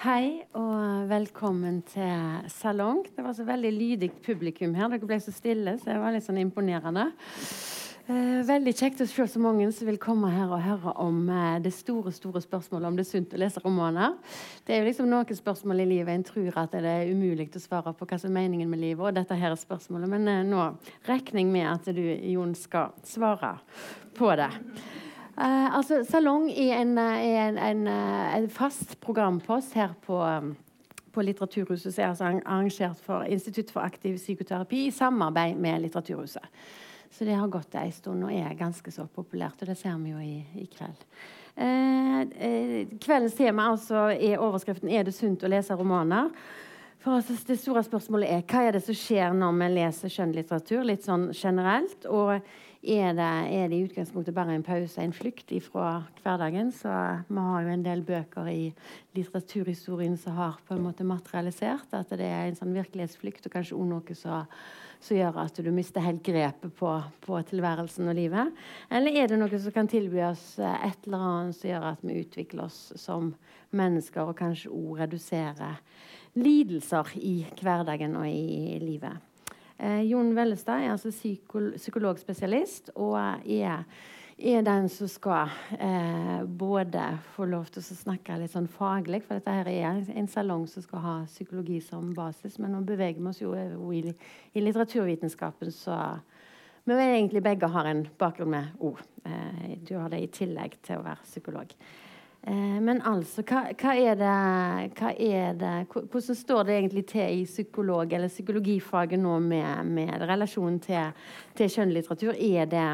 Hei og velkommen til salong. Det var så veldig lydig publikum her. Dere ble så stille, så det var litt sånn imponerende. Eh, veldig kjekt å se så mange som vil komme her og høre om eh, det store store spørsmålet om det er sunt å lese romaner. Det er jo liksom noen spørsmål i livet en tror at det er umulig å svare på hva som er meningen med livet. og dette her er spørsmålet, Men eh, nå regner jeg med at du, Jon, skal svare på det. Uh, altså, Salong er en, en, en, en, fast programpost her på, på Litteraturhuset som er altså arrangert for Institutt for aktiv psykoterapi i samarbeid med Litteraturhuset. Så det har gått ei stund og er ganske så populært, og det ser vi jo i, i kveld. Uh, uh, kveldens tema altså er overskriften 'Er det sunt å lese romaner?' For altså, Det store spørsmålet er hva er det som skjer når vi leser skjønnlitteratur litt sånn generelt. Og er det, er det, i utgangspunktet bare en pause, en flukt fra hverdagen? Så vi har jo en del bøker i litteraturhistorien som har på en måte materialisert at det er en sånn virkelighetsflukt, og kanskje også noe som gjør at du mister helt grepet på, på, tilværelsen og livet. Eller er det noe som kan tilby oss et eller annet som gjør at vi utvikler oss som mennesker, og kanskje òg reduserer lidelser i hverdagen og i livet. Eh, Jon Vellestad er altså psyko psykologspesialist og er, er, den som skal eh, både få lov til å snakke litt sånn faglig, for dette her er en salong som skal ha psykologi som basis, men nå beveger vi oss jo i, i litteraturvitenskapen, så vi egentlig begge har en bakgrunn med ord. Eh, du har det i tillegg til å være psykolog. Eh, men altså, hva, hva, er det, hva, er det, Hvordan står det egentlig til i psykolog- eller psykologifaget nå med, med relasjonen til, til skjønnlitteratur? Er det,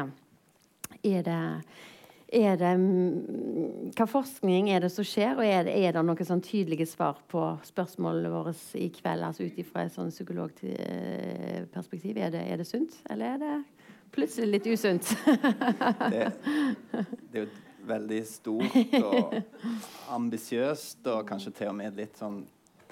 er det er det, hva forskning er det som skjer, og er det, er noen sånn tydelige svar på spørsmålene våre i kveld? altså Ut ifra et sånn psykologperspektiv. Er det, er det sunt, eller er det plutselig litt usunt? det, det veldig stort og ambisiøst, og kanskje til og med litt sånn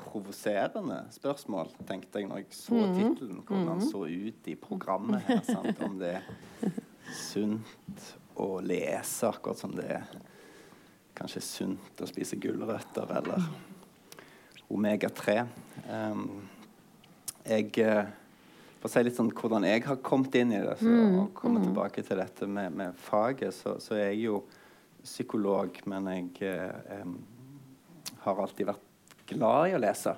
provoserende spørsmål, tenkte jeg når jeg så mhm. tittelen. Hvordan han så ut i programmet her. Sant? Om det er sunt å lese, akkurat som det er kanskje sunt å spise gulrøtter eller omega-3. Um, jeg eh, For å si litt sånn hvordan jeg har kommet inn i det, så, og komme mm. tilbake til dette med, med faget, så, så er jeg jo psykolog, men jeg eh, har alltid vært glad i å lese.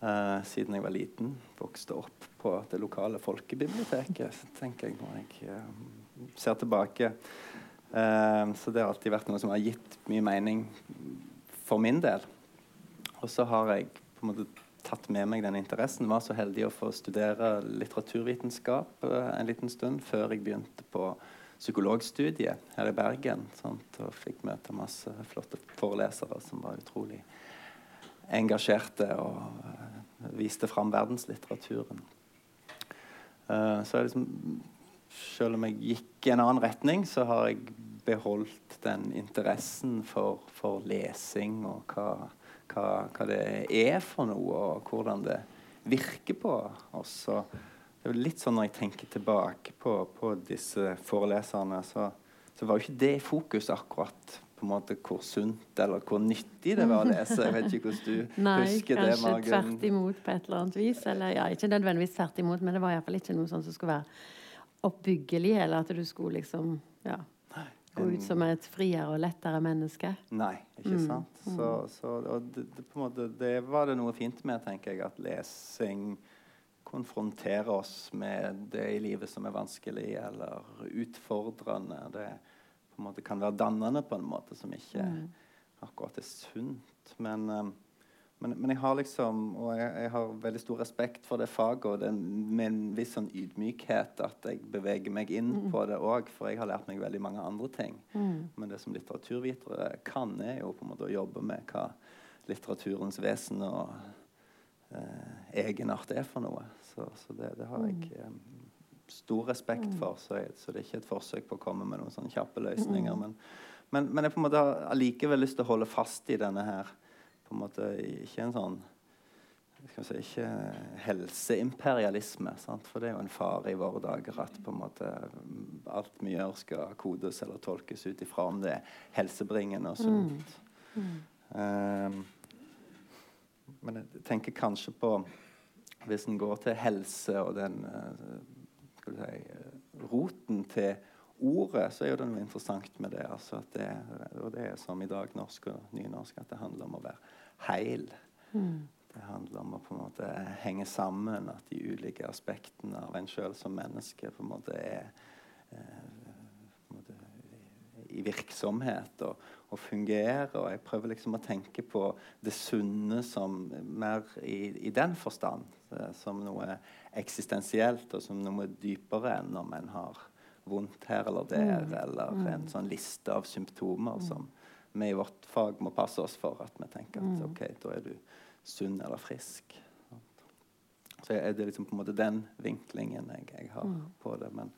Eh, siden jeg var liten. Vokste opp på det lokale folkebiblioteket, tenker jeg når jeg eh, ser tilbake. Eh, så det har alltid vært noe som har gitt mye mening for min del. Og så har jeg på en måte tatt med meg den interessen. Var så heldig å få studere litteraturvitenskap eh, en liten stund før jeg begynte på psykologstudiet her i Bergen. Sant? Og fikk møte masse flotte forelesere som var utrolig engasjerte og uh, viste fram verdenslitteraturen. Uh, så liksom, selv om jeg gikk i en annen retning, så har jeg beholdt den interessen for, for lesing og hva, hva, hva, det er for noe, og hvordan det virker på oss. Og det er jo litt sånn Når jeg tenker tilbake på, på disse foreleserne, så, så, var jo ikke det i fokus akkurat på en måte hvor sunt eller hvor nyttig det var å lese. Jeg vet ikke hvordan du Nei, husker det? Nei, kanskje tvert imot på et eller annet vis. Eller ja, ikke nødvendigvis tvert imot, men det var iallfall ikke noe sånt som skulle være oppbyggelig, eller at du skulle liksom ja, gå ut som et friere og lettere menneske. Nei, ikke mm. sant. Mm. Så, så det, det, på en måte, det var det noe fint med, tenker jeg, at lesing konfrontere oss med det i livet som er vanskelig eller utfordrende. Det måte kan være dannende på en måte som ikke mm. akkurat er sunt. Men, um, men, men, jeg har liksom Og jeg, jeg, har veldig stor respekt for det faget, og det med en viss sånn ydmykhet at jeg beveger meg inn mm. på det òg, for jeg har lært meg veldig mange andre ting. Mm. Men det som litteraturvitere kan, er jo på en måte å jobbe med hva litteraturens vesen og eh, egenart er for noe. Så, så det, det, har jeg um, stor respekt mm. for. Så, jeg, så, det er ikke et forsøk på å komme med noen sånne kjappe løsninger. Mm. Men, men, men, jeg på en måte har allikevel lyst til å holde fast i denne her på en måte Ikke en sånn si, ikke helseimperialisme. Sant? For det er jo en fare i våre dager at på en måte alt vi gjør, skal kodes eller tolkes ut ifra om det er helsebringende og sunt. Mm. Mm. Um, men jeg tenker kanskje på Hvis en går til helse og den skal si, roten til ordet, så er det noe interessant med det. Altså det og det er som i dag norsk og nynorsk, at det handler om å være heil. Mm. Det handler om å på en måte henge sammen, at de ulike aspektene av en sjøl som menneske på en måte er eh, på en måte, i virksomhet og, og, fungerer. Og jeg prøver liksom å tenke på det sunne som mer i, i den forstand. Eh, som noe eksistensielt og som noe dypere enn om en har vondt her eller der, mm. eller mm. en sånn liste av symptomer mm. som vi i vårt fag må passe oss for. At vi tenker at OK, da er du sunn eller frisk. Så er det liksom på en måte den vinklingen jeg, jeg har på det. Men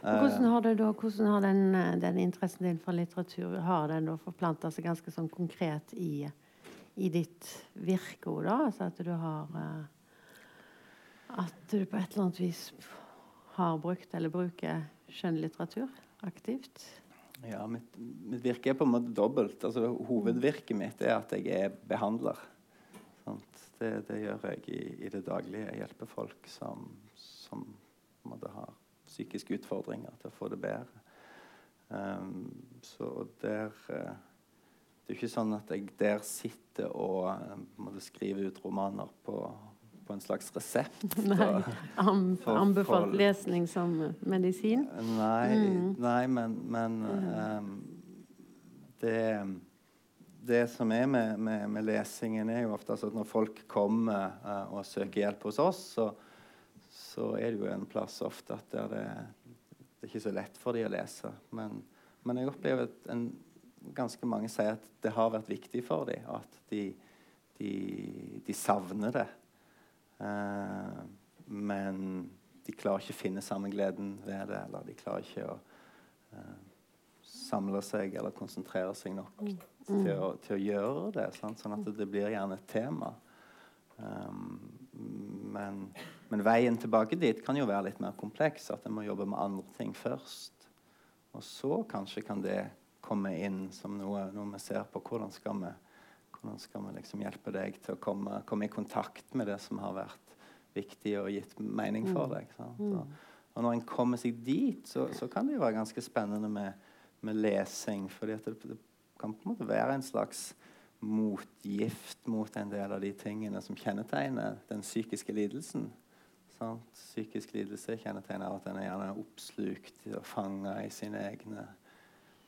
hvordan har, det da, hvordan har den, den, interessen din for litteratur har den da forplanta seg ganske sånn konkret i, i ditt virke? da? Altså at du har At du på et eller annet vis har brukt eller bruker skjønnlitteratur aktivt? Ja, mitt, mitt, virke er på en måte dobbelt. Altså, hovedvirket mitt er at jeg er behandler. Det, det, gjør jeg i, i, det daglige. Jeg hjelper folk som, som har psykiske utfordringer, til å få det bedre. Um, så der uh, Det er ikke sånn at jeg der sitter og uh, skriver ut romaner på på en slags resept. Nei, Anbefalt lesning som medisin? Nei, mm. nei men, men um, det, det som er med, med, med, lesingen, er jo ofte at når folk kommer uh, og søker hjelp hos oss, så, så, er det jo en plass ofte at det, det er ikke så lett for dem å lese. Men, men jeg opplever at en, ganske mange sier at det har vært viktig for dem, at de, de, de savner det. Uh, men de klarer ikke å finne samme gleden ved det. Eller de klarer ikke å eh, samle seg eller konsentrere seg nok mm. til, å, til, å, gjøre det. Sant? Sånn at det blir gjerne et tema. Um, men, men, veien tilbake dit kan jo være litt mer kompleks. At en må jobbe med andre ting først. Og så kanskje kan det komme inn som noe, noe vi ser på. Hvordan skal vi hvordan skal vi liksom hjelpe deg til å komme, komme, i kontakt med det som har vært viktig og gitt mening for mm. deg? Mm. Og, når en kommer seg dit, så, så, kan det jo være ganske spennende med, med lesing. fordi det, det, kan på en måte være en slags motgift mot en del av de tingene som kjennetegner den psykiske lidelsen. Sant? Psykisk lidelse kjennetegner at en er gjerne oppslukt og fanga i sine egne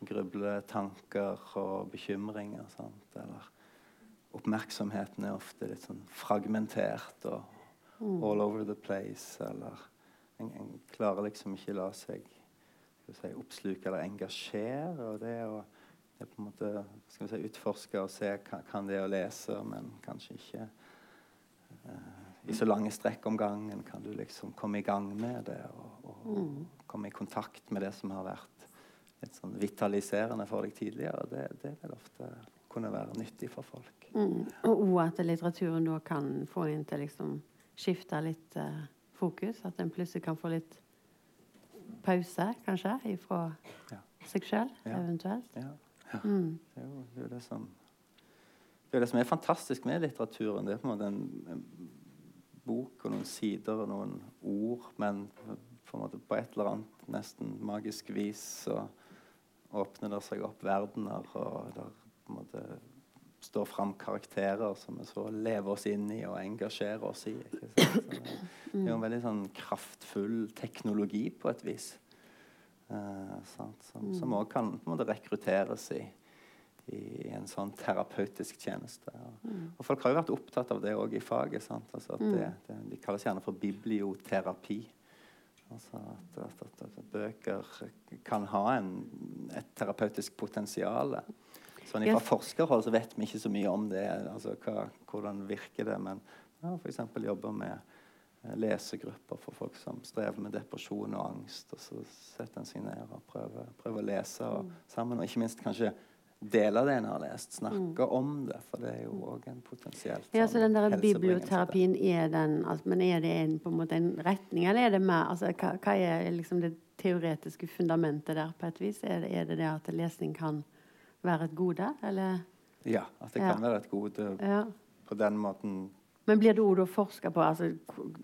grubletanker og bekymringer. Sant? Eller oppmerksomheten er ofte litt sånn fragmentert og mm. all over the place. Eller en, en klarer liksom ikke la seg si, oppsluke eller engasjere. Og det å det på en måte, skal vi si, utforske og se kan, kan det å lese, men kanskje ikke uh, i så lange strekk om gangen kan du liksom komme i gang med det og, og mm. komme i kontakt med det som har vært litt sånn vitaliserende for deg tidligere. Det, det vil ofte kunne være nyttig for folk. Mm. Og at litteraturen da kan få en til liksom skifte litt uh, fokus. At en plutselig kan få litt pause, kanskje, ifra ja. seg sjøl, ja. eventuelt. Ja. Mm. Det, er jo, det, er det, som, det er det som er fantastisk med litteraturen. Det er på en måte en, en bok og noen sider og noen ord, men på, en måte på et eller annet nesten magisk vis så åpner det seg opp verdener, og der på en måte står fram karakterer som vi så lever oss inn i og engasjerer oss i. det er jo en veldig sånn kraftfull teknologi på et vis. Uh, som òg kan på en måte rekrutteres i, i, en sånn terapeutisk tjeneste. Og, og, folk har jo vært opptatt av det òg i faget. Altså det, det, de kalles gjerne for biblioterapi. Altså at, at, at, at, bøker kan ha en, et terapeutisk potensial. Sånn, fra forskerhold så vet vi ikke så mye om det. altså hva, Hvordan virker det? Men ja, f.eks. jobber med eh, lesegrupper for folk som strever med depresjon og angst. Og så setter en seg ned og prøver, prøver å lese og, mm. sammen. Og ikke minst kanskje dele det en har lest. Snakke mm. om det, for det er jo òg en potensielt Ja, så den der biblioterapien, er den altså, Men er det en, på en måte en retning, eller er det mer altså, hva, hva, er liksom det teoretiske fundamentet der, på et vis? Er det er det, det at lesning kan være et gode, eller? Ja, at det kan være et gode. Ja. på den måten Men blir det òg forska på altså,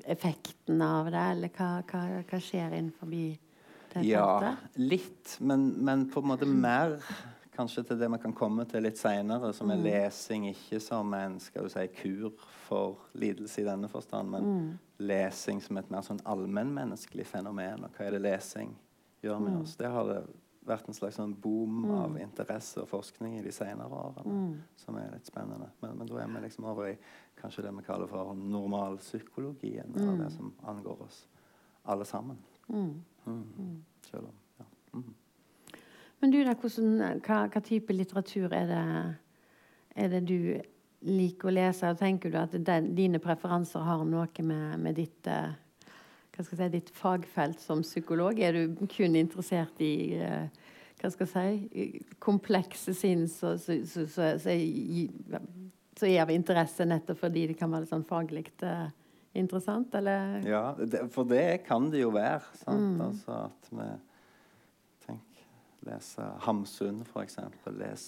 effekten av det, eller hva, hva, hva skjer innenfor det Ja, litt. Men, men på en måte mer kanskje til det vi kan komme til litt seinere, som er lesing ikke som en skal du si, kur for lidelse i denne forstand, men lesing som et mer sånn allmennmenneskelig fenomen. Og hva er det lesing gjør med oss? Det har det vært en slags sånn boom av interesse og forskning i de senere årene, som er litt spennende. Men, men da er vi liksom over i kanskje det vi kaller for normalpsykologien, eller det som angår oss alle sammen. Mm. Selv om, ja. Mm. Men du, da, hvordan, hva, hva type litteratur er det, er det du liker å lese? Og tenker du at den, dine preferanser har noe med, med ditt, eh, hva skal jeg si, ditt fagfelt som psykolog? Er du kun interessert i eh, hva skal jeg si, komplekse sinn som er av interesse nettopp fordi det kan være litt sånn faglig eh, interessant, eller? Ja, det, for det kan det jo være. Sant? Altså at vi tenk, leser Hamsun, f.eks. Les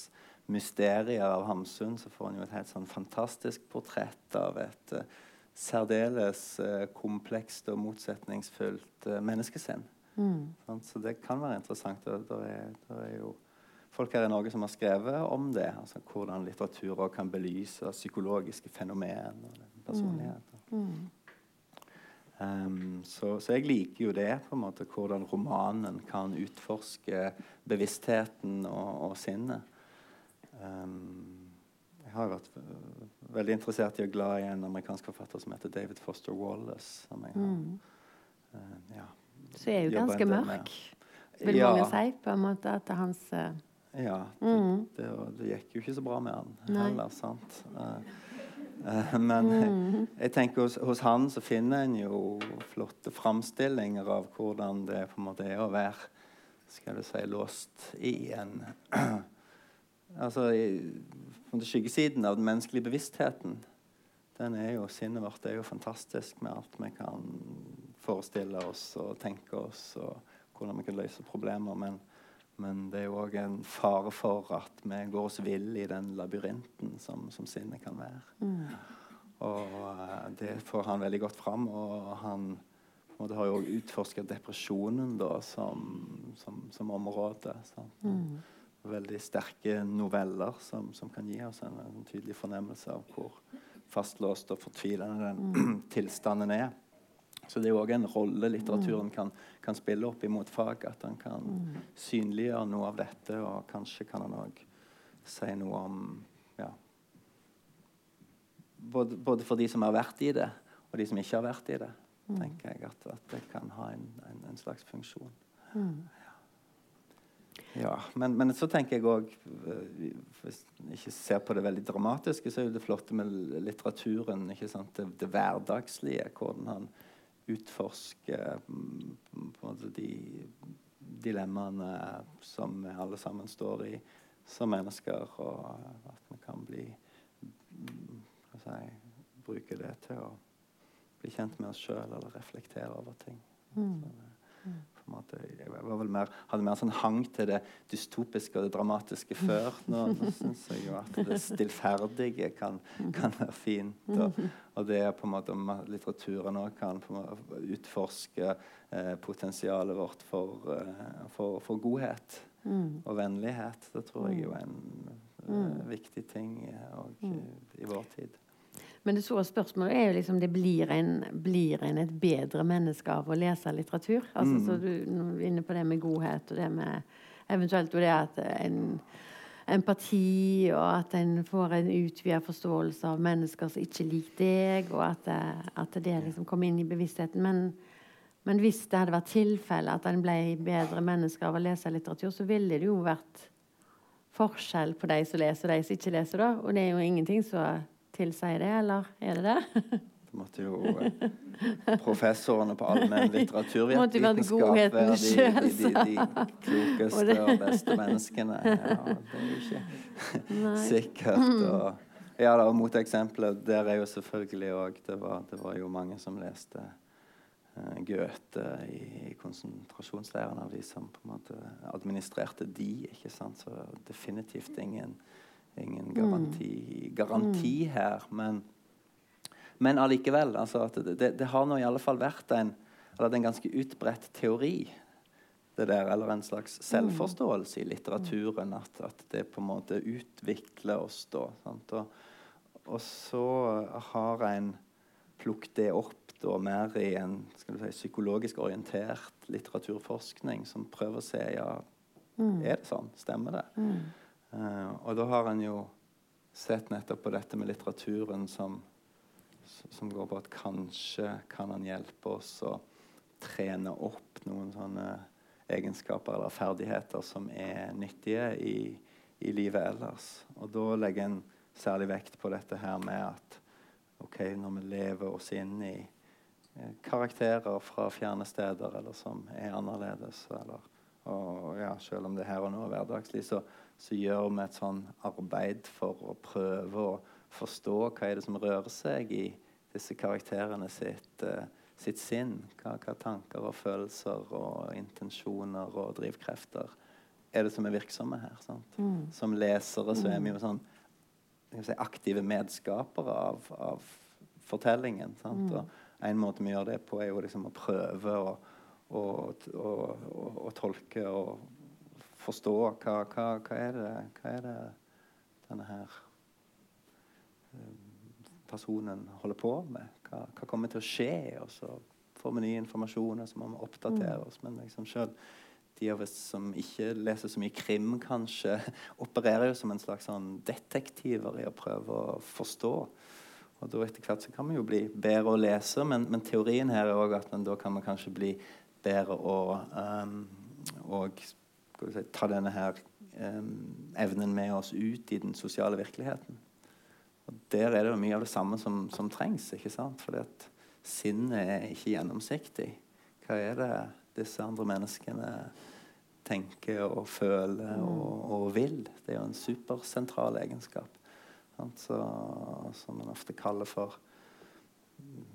'Mysterier' av Hamsun, så får en jo et helt sånn fantastisk portrett av et eh, særdeles eh, komplekst og motsetningsfullt eh, menneskesinn. Sant? Så det kan være interessant. Det er, er jo folk her i Norge som har skrevet om det. altså Hvordan litteratur også kan belyse psykologiske fenomen og personligheter. Um, så, så jeg liker jo det, på en måte, hvordan romanen kan utforske bevisstheten og, og sinnet. Um, jeg har vært veldig interessert i og glad i en amerikansk forfatter som heter David Foster Wallace. Som jeg har, uh, ja, Så er jo ganske mørk, vil Ja. mange si, på en måte, at det er hans uh... Ja, det, det, det gikk jo ikke så bra med han Nei. heller, sant. Uh, men jeg tenker hos, hos han så finner en jo flotte framstillinger av hvordan det på en måte er å være skal du si, låst i en Altså i, på en skyggesiden av den menneskelige bevisstheten. Den er jo, Sinnet vårt er jo fantastisk med alt vi kan forestille oss og tenke oss, og hvordan vi kan løse problemer. Men, men det er jo òg en fare for at vi går oss vill i den labyrinten som, som sinnet kan være. Og eh, det får han veldig godt fram. Og han og det har jo òg utforska depresjonen da, som, som, som område. sant? Veldig sterke noveller som, som kan gi oss en, en tydelig fornemmelse av hvor fastlåst og fortvilende den tilstanden er. Så det er òg en rolle litteraturen kan, kan spille opp imot fag. At han kan synliggjøre noe av dette, og kanskje kan han òg si noe om ja, både, både for de som har vært i det, og de som ikke har vært i det, tenker jeg at, at det kan ha en, en, en slags funksjon. Ja, men, men så tenker jeg òg Hvis en ikke ser på det veldig dramatiske, så er jo det flotte med litteraturen? Det, det hverdagslige. Hvordan han utforsker mm, måte de dilemmaene som vi alle sammen står i som mennesker, og at vi kan bli mm, si, Bruke det til å bli kjent med oss sjøl eller reflektere over ting. Så jeg mer, hadde mer sånn hang til det dystopiske og det dramatiske før. Nå, nå syns jeg jo at det stillferdige kan, kan være fint. Og, og det er på en måte om litteraturen òg kan måte utforske eh, potensialet vårt for, eh, for, for godhet og vennlighet. Det tror jeg er en eh, viktig ting eh, og, i vår tid. Men det store spørsmålet er jo liksom det blir en, blir en et bedre menneske av å lese litteratur? Altså, så du er inne på det med godhet og det med eventuelt det at en empati, og at en får en utvidet forståelse av mennesker som ikke liker deg, og at, det- at det liksom kommer inn i bevisstheten. Men, men hvis det hadde vært tilfelle at en ble bedre menneske av å lese litteratur, så ville det jo vært forskjell på de som leser, og de som ikke leser. da. Og det er jo ingenting som tilsier det, eller er det det? Det måtte jo eh, professorene på allmenn litteraturvitenskap være de, de, de, de klokeste og beste menneskene. Ja, det er jo ikke sikkert. Og, ja, da, moteksempelet der er jo selvfølgelig òg det, var- det var jo mange som leste uh, Goethe i, i konsentrasjonsleiren av de som på en måte administrerte de. ikke sant? Så definitivt ingen ingen garanti, garanti her. Men, men allikevel. Altså det, det, har nå i alle fall vært en, eller en ganske utbredt teori det der, eller en slags selvforståelse i litteraturen. At, at det på en måte utvikler oss da. Og, og, så har en plukket det opp da mer i en si, psykologisk orientert litteraturforskning som prøver å se ja, mm. er det sånn, stemmer det? Mm. Uh, og da har en jo sett nettopp på dette med litteraturen som, som går på at kanskje kan han hjelpe oss å trene opp noen sånne egenskaper eller ferdigheter som er nyttige i, i livet ellers. Og da legger en særlig vekt på dette her med at ok, når vi lever oss inn i eh, karakterer fra fjerne steder eller som er annerledes, eller, og ja, selv om det er her og nå er hverdagslig, så, så, gjør vi et sånn arbeid for å prøve å forstå hva er det som rører seg i disse karakterene sitt. uh, sitt sinn. Hva, hva, tanker og følelser og intensjoner og drivkrefter er det som er virksomme her? Mm. Som lesere så er vi jo mm. sånn si, aktive medskapere av, av fortellingen. Mm. Og en måte vi gjør det på, er jo liksom å prøve å, å, å, å tolke og forstå hva, hva, hva, er det, hva er det denne her eh, personen holder på med hva, kommer til å skje? Og så får vi ny informasjon, og så må vi oppdatere mm. oss. Men liksom selv de av oss som ikke leser så mye krim, kanskje, opererer jo som en slags sånn detektiver i å prøve å forstå. Og da etter hvert så kan vi jo bli bedre å lese, men, men teorien her er òg at da kan vi kanskje bli bedre å um, og, si, ta denne her um, evnen med oss ut i den sosiale virkeligheten. Og Der er det jo mye av det samme som, som trengs. ikke sant? Fordi at sinnet er ikke gjennomsiktig. Hva er det disse andre menneskene tenker og føler mm. og, og vil? Det er jo en supersentral egenskap. Så, som man ofte kaller for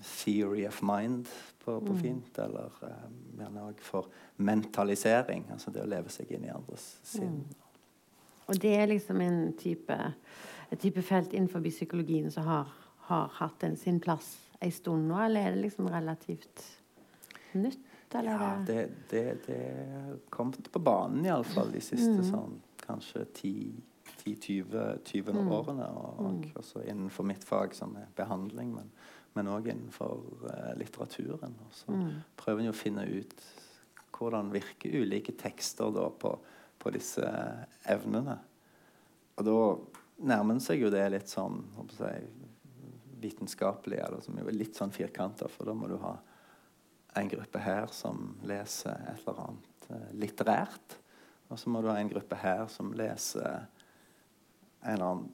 theory of mind på, på mm. fint. Eller uh, gjerne òg for mentalisering. Altså det å leve seg inn i andres sinn. Mm. Og det er liksom en type et type felt innenfor psykologien som har, har hatt en, sin plass en stund nå, eller er det liksom relativt nytt? Eller? Ja, det, det, det kom på banen iallfall de siste mm. sånn kanskje 10-20 mm. årene. Og, og mm. også innenfor mitt fag, som er behandling, men òg innenfor uh, litteraturen. Og så mm. prøver en å finne ut hvordan virker ulike tekster da på, på disse evnene. Og da nærmer seg jo det litt sånn jeg, vitenskapelig, eller som jo er litt sånn firkanta, for da må du ha en gruppe her som leser et eller annet eh, litterært. Og så må du ha en gruppe her som leser en eller annen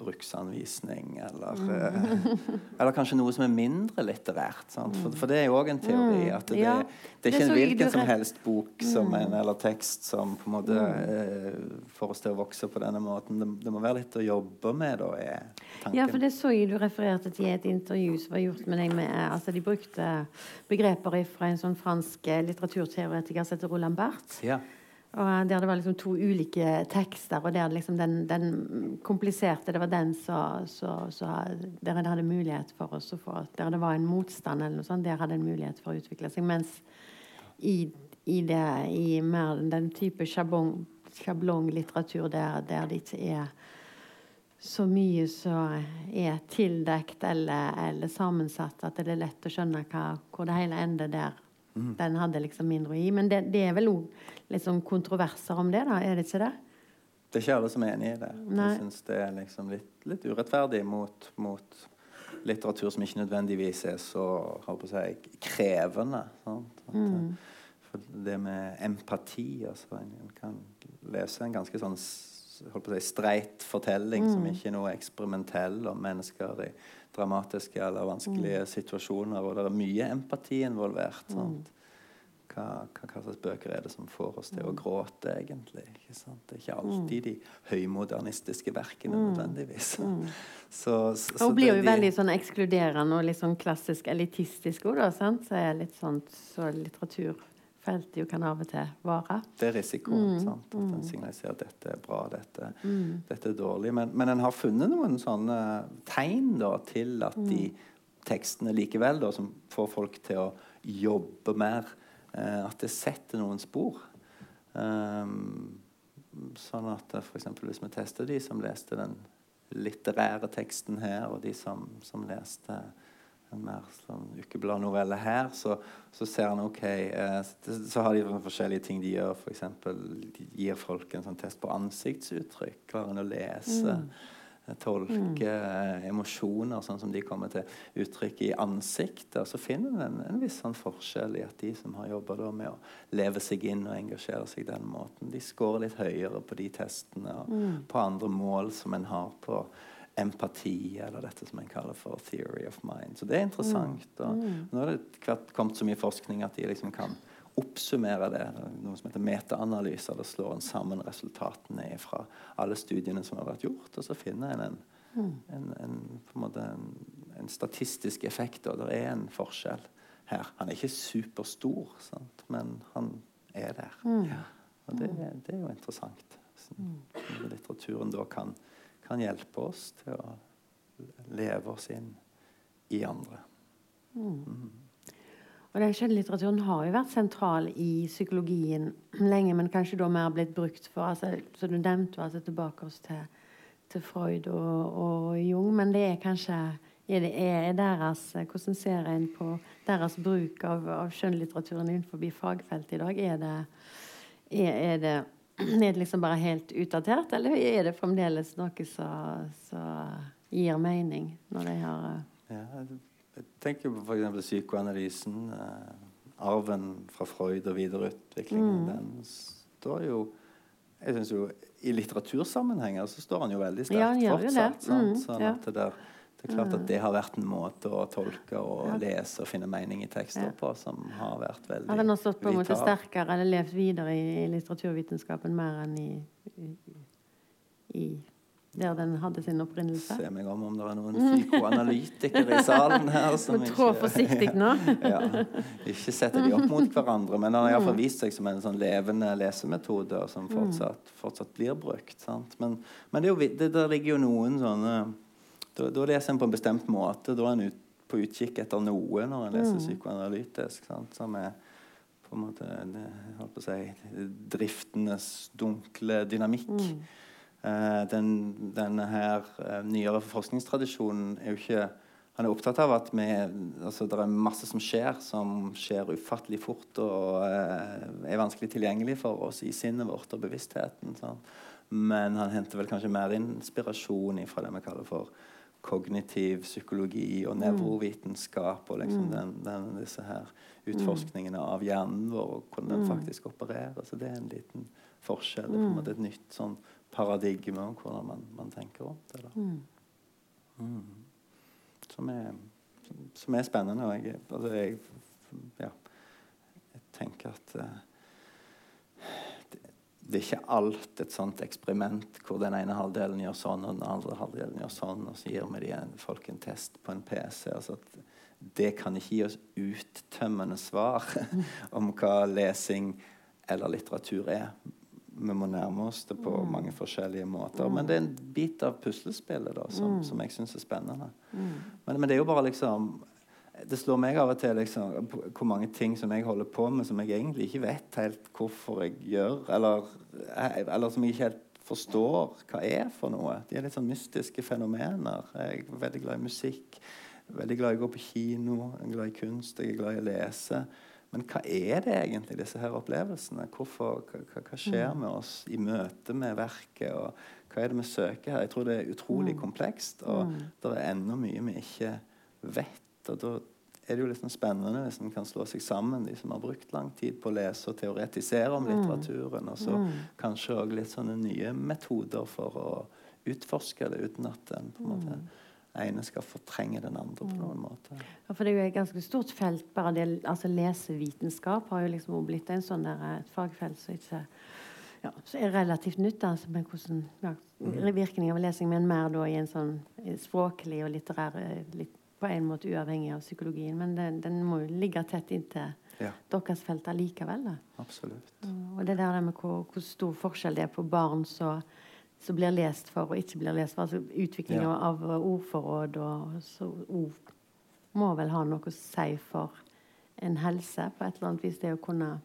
bruksanvisning, eller, mm. eller kanskje noe som er mindre litterært. For, for, det er jo òg en teori. Mm. At det, ja, det er ikke en hvilken som helst bok som en, mm. eller tekst som på en måte eh, får oss til å vokse på denne måten. Det, det må være litt å jobbe med, da, er tanken. Ja, for det så jeg du refererte til i et intervju som var gjort med deg med altså De brukte begreper fra en sånn fransk litteraturteoretiker som heter Roland Barth. Ja. Og der det var liksom to ulike tekster, og der liksom den, den kompliserte Det var den så, der det hadde mulighet for oss å få Der det var en motstand, eller noe sånt, der hadde en mulighet for å utvikle seg. Mens i, i, det, i mer den type sjablong, sjablonglitteratur der, der det ikke er så mye som er tildekt eller, eller, sammensatt, at det er lett å skjønne hva, hvor det hele ender der Mm. Den hadde liksom mindre å gi. Men det, det er vel òg litt sånn kontroverser om det, da? Er det ikke det? Det er ikke alle som er enig i det. Nei. Jeg syns det er liksom litt, litt urettferdig mot, mot, litteratur som ikke nødvendigvis er så si, krevende. Mm. For det med empati altså, En kan lese en ganske sånn holdt på å si, streit fortelling mm. som ikke er noe eksperimentell om mennesker i dramatiske eller vanskelige mm. situasjoner, og det er mye empati involvert. Mm. Hva, hva, hva, slags bøker er det som får oss til å mm. gråte, egentlig? Det er ikke alltid mm. de høymodernistiske verkene mm. nødvendigvis. Så, så, så blir jo de, veldig sånn ekskluderende og litt sånn klassisk elitistisk òg, Så er litt sånn så litteratur fagfeltet jo kan av og til være. Det er risikoen. Mm, sant? At mm. en signaliserer at dette er bra, dette, Mm. dette er dårlig. Men, men en har funnet noen sånne tegn da, til at de tekstene likevel, da, som får folk til å jobbe mer, eh, at det setter noen spor. Um, sånn at eh, eksempel hvis vi tester de som leste den litterære teksten her, og de som, som leste en mer sånn ukebladnovelle her, så, så ser han OK eh, så, har de forskjellige ting de gjør. F.eks. de gir folk en sånn test på ansiktsuttrykk. Klarer en å lese, Mm. tolke mm. emosjoner sånn som de kommer til uttrykk i ansiktet. Så finner en en, en viss sånn forskjell i at de som har jobba med å leve seg inn og engasjere seg den måten, de scorer litt høyere på de testene og på andre mål som en har på empati, eller dette som en kaller for theory of mind. Så det er interessant. Og nå har det kommet så mye forskning at de liksom kan oppsummere det. Noe som heter metaanalyser. Da slår en sammen resultatene fra alle studiene som har vært gjort, og så finner en en, en, en, på en, en, en statistisk effekt. Og det er en forskjell her. Han er ikke superstor, sant? men han er der. Ja. Og det, det er jo interessant. Sånn, litteraturen da kan kan hjelpe oss til å leve oss inn i andre. Og den skjønnlitteraturen har jo vært sentral i psykologien lenge, men kanskje da mer blitt brukt for altså, Så du nevnte altså tilbake oss til, til Freud og, og Jung, men det er kanskje er det, er deres, Hvordan ser en på deres bruk av, av skjønnlitteraturen innenfor fagfeltet i dag? Er det, er, er, det, er det liksom bare helt utdatert, eller er det fremdeles noe som gir mening når de har Ja, jeg tenker på f.eks. psykoanalysen. Eh, arven fra Freud og videreutviklingen. Den står jo jeg synes jo I litteratursammenhenger så står han jo veldig sterkt Ja, fortsatt. det. sant? Mm, sånn ja. at det, der, det er klart at det har vært en måte å tolke og lese og finne mening i tekster Ja. på som har vært veldig Har den også stått på en måte sterkere eller levd videre i, i litteraturvitenskapen mer enn i, i, i der den hadde sin opprinnelse? Se meg om om det er noen psykoanalytikere i salen her. som trå forsiktig nå. ja, ikke sette de opp mot hverandre, men den har iallfall vist seg som en sånn levende lesemetode som fortsatt, fortsatt blir brukt. Sant? Men, men det, jo, det, ligger jo noen sånne Da, da leser en på en bestemt måte. Da er en ut, på utkikk etter noe når en leser psykoanalytisk. Sant? Som er på en måte det, holdt på å si, driftenes dunkle dynamikk. Eh, den, denne her uh, nyere forskningstradisjonen er jo ikke Han er opptatt av at vi, altså, det er masse som skjer, som skjer ufattelig fort og eh, er vanskelig tilgjengelig for oss i sinnet vårt og bevisstheten. Sånn. Men han henter vel kanskje mer inspirasjon fra det vi kaller for kognitiv psykologi og nevrovitenskap og liksom den, den, disse her utforskningene av hjernen vår og hvordan den faktisk opererer. Så det er en liten forskjell. Det er på en måte et nytt sånn paradigme om hvordan man, man tenker om det. da. Mm. Som, er, som er spennende. Og jeg, altså jeg, ja, jeg tenker at eh, det, er ikke alt et sånt eksperiment hvor den ene halvdelen gjør sånn, og den andre halvdelen gjør sånn, og så gir vi de folk en test på en PC. altså det kan ikke gi oss uttømmende svar om hva lesing eller litteratur er. Vi må nærme oss det på mange forskjellige måter. Men det er en bit av puslespillet da, som, som jeg syns er spennende. Men, men det er jo bare liksom Det slår meg av og til liksom, hvor mange ting som jeg holder på med, som jeg egentlig ikke vet helt hvorfor jeg gjør, eller, eller som jeg ikke helt forstår hva er for noe. De er litt sånn mystiske fenomener. Jeg er veldig glad i musikk. Veldig glad i å gå på kino, jeg er glad i kunst, jeg er glad i å lese. Men hva er det egentlig, disse her opplevelsene? Hvorfor, hva, hva- skjer med oss i møte med verket? og Hva er det vi søker her? Jeg tror det er utrolig komplekst, og det er enda mye vi ikke vet. Og da er det jo sånn spennende hvis en kan slå seg sammen, de som har brukt lang tid på å lese og teoretisere om litteraturen, og så kanskje òg litt sånne nye metoder for å utforske det, uten at den på en måte ene skal fortrenge den andre på noen måte. Ja, for det er jo et ganske stort felt. bare det, altså Lesevitenskap har jo liksom blitt en sånn der, et fagfelt som ikke ja, så er relativt nytt. Altså, med hvordan, ja, virkning av lesing, men mer da i en sånn språklig og litterær litt, På en måte uavhengig av psykologien. Men den, den må jo ligge tett inntil Ja, deres felt allikevel. Da. absolutt. Og det der med hvor, hvor stor forskjell det er på barn som som blir lest for og ikke blir lest for. Altså Utviklinga Ja. av ordforråd og så ord må vel ha noe å si for en helse på et eller annet vis. Det å kunne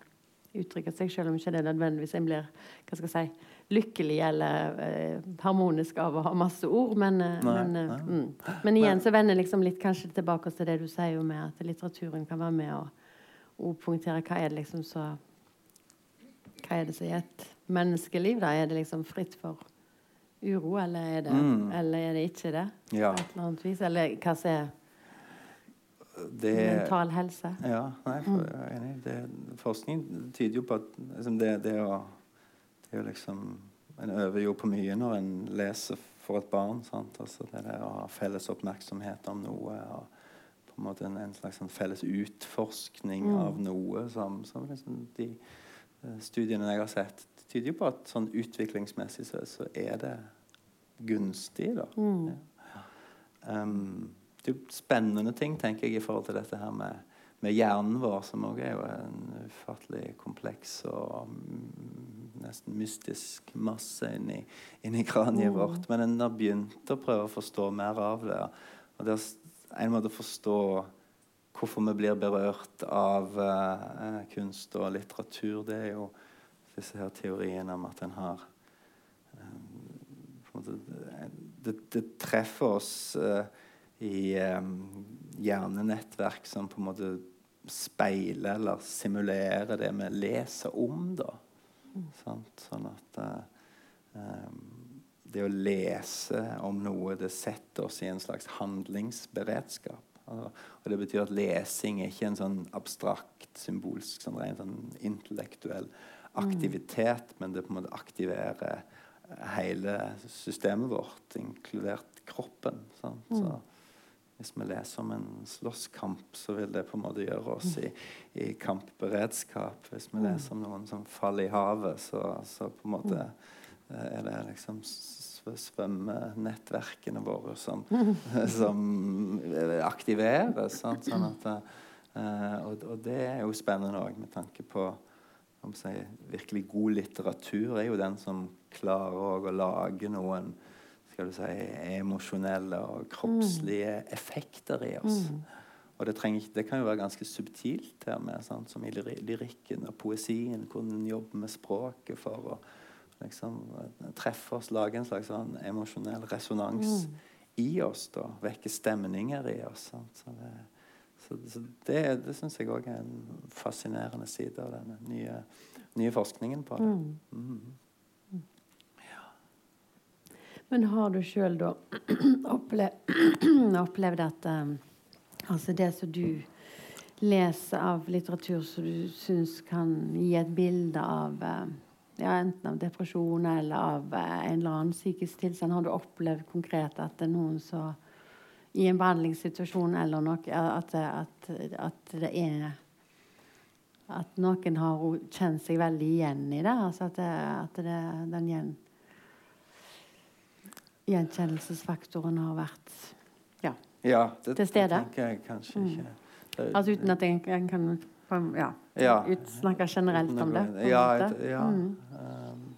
uttrykke seg, selv om ikke det nødvendigvis en blir hva skal jeg si, lykkelig eller eh, harmonisk av å ha masse ord. Men, eh, Nei, men, eh, nei. mm. men igjen så vender liksom litt kanskje tilbake til det du sier jo med at litteraturen kan være med og, og hva er det liksom så Hva er det som er et menneskeliv? da? Er det liksom fritt for uro, eller er det, Mm. eller er det ikke det? Ja. På et eller annet vis? Eller hva som er Det mental helse? Ja, nei, for, jeg er enig. Det, forskning tyder jo på at liksom, det, det, å, det å liksom En øver jo på mye når en leser for et barn. Sant? Altså det der å ha felles oppmerksomhet om noe. og på en måte en, en slags en felles utforskning Mm. av noe som, som liksom de eh, studiene jeg har sett, tyder jo på at sånn utviklingsmessig så, så er det gunstig. da. Mm. Ja. Um, det er jo spennende ting tenker jeg, i forhold til dette her med, med hjernen vår, som også er jo en ufattelig kompleks og mm, nesten mystisk masse inni, inni kraniet Mm. vårt. Men en har begynt å prøve å forstå mer av det. Og det er en måte å forstå hvorfor vi blir berørt av uh, kunst og litteratur, det er jo disse her teoriene om at en har um, måte, det, det treffer oss eh, i eh, hjernenettverk som på en måte speiler eller simulerer det vi leser om. da. Sant? Sånn at eh, eh, det å lese om noe, det setter oss i en slags handlingsberedskap. Altså, og det betyr at lesing er ikke en sånn abstrakt, symbolsk, sånn rent sånn intellektuell aktivitet, men det på en måte aktiverer hele systemet vårt, inkludert kroppen. Sant? Så hvis vi leser om en slåsskamp, så vil det på en måte gjøre oss i, i kampberedskap. Hvis vi leser om noen som faller i havet, så, så på en måte eh, er det liksom svømmenettverkene våre som, som aktiveres. Sant? Sånn at, eh, og, og det er jo spennende òg, med tanke på om si, virkelig god litteratur er jo den som klarer å lage noen skal du si, emosjonelle og kroppslige effekter i oss. Og det, trenger, det kan jo være ganske subtilt her med, sant? som i lyrikken og poesien, hvor en jobber med språket for å liksom, treffe oss, lage en slags sånn emosjonell resonans i oss. da, Vekke stemninger i oss. Sant? Så det, så, så det, det syns jeg òg er en fascinerende side av den nye, nye forskningen på det. Mm. Men har du sjøl da opplevd, opplevd at um, altså det som du leser av litteratur som du syns kan gi et bilde av uh, ja, enten av depresjon eller av uh, en eller annen psykisk tilstand, har du opplevd konkret at det er noen som i en behandlingssituasjon eller noe at, at, at det er At noen har kjent seg veldig igjen i det? Altså at, det, at det, den gjenkjennelsesfaktoren har vært ja. Ja, det, Til stede? det tenker jeg kanskje Mm. ikke. Det- Altså uten at jeg kan ja, Ja. ut, snakke generelt om det. Ja, et- ja. Mm. Um,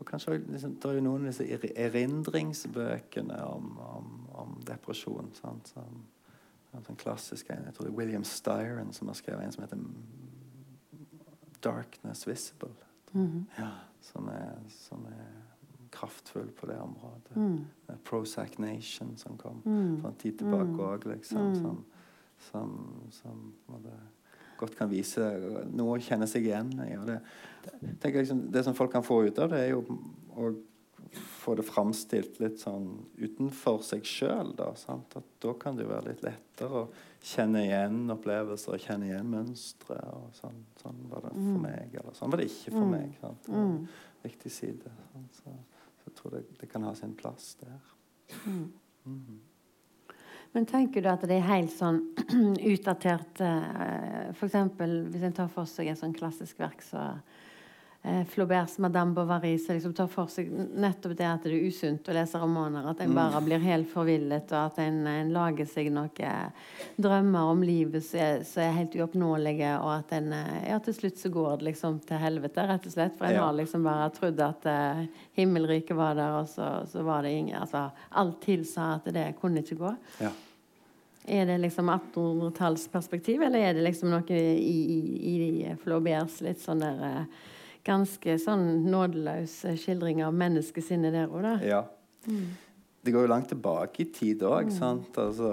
og kanskje liksom, det er jo noen av disse er- erindringsbøkene om, om, om depresjon. Sant? Som, en sånn klassisk en. Jeg tror det er William Styron som har skrevet en som heter 'Darkness Visible'. Mhm. Ja, som, er, som er kraftfull på det området. Mm. Prozac Nation som kom Mm. for en tid tilbake Mm. òg, liksom. Mm. Som, som, som måtte, godt kan vise noe å kjenne seg igjen i. Og det, det, liksom, det som folk kan få ut av det, er jo å få det framstilt litt sånn utenfor seg sjøl. Da, sant? At da kan det jo være litt lettere å kjenne igjen opplevelser, kjenne igjen mønstre. og Sånn, sånn var det for Mm. meg, eller sånn var det ikke for Mm. meg. Sant? Mm. viktig side. Sant? Så, så jeg tror det, det kan ha sin plass der. Mm. Mhm. Men tenker du at det er helt sånn utdatert F.eks. For eksempel hvis en tar for seg et sånn klassisk verk så eh, Flauberts 'Madame Bovary', som liksom tar for seg nettopp det at det er usunt å lese romaner. At en bare blir helt forvillet, og at en, en lager seg noen drømmer om livet som er, er helt uoppnåelige, og at en eh, Ja, til slutt så går det liksom til helvete, rett og slett. For en Ja. har liksom bare trodd at eh, himmelriket var der, og så, så var det ingen Altså, alt tilsa at det kunne ikke gå. Ja. Er det liksom 1800-tallsperspektiv, eller er det liksom noe i, i, i Flauberts litt sånn der eh, Ganske sånn nådeløs skildring av menneskesinnet der òg, da? Ja. Det går jo langt tilbake i tid òg, sant. Altså,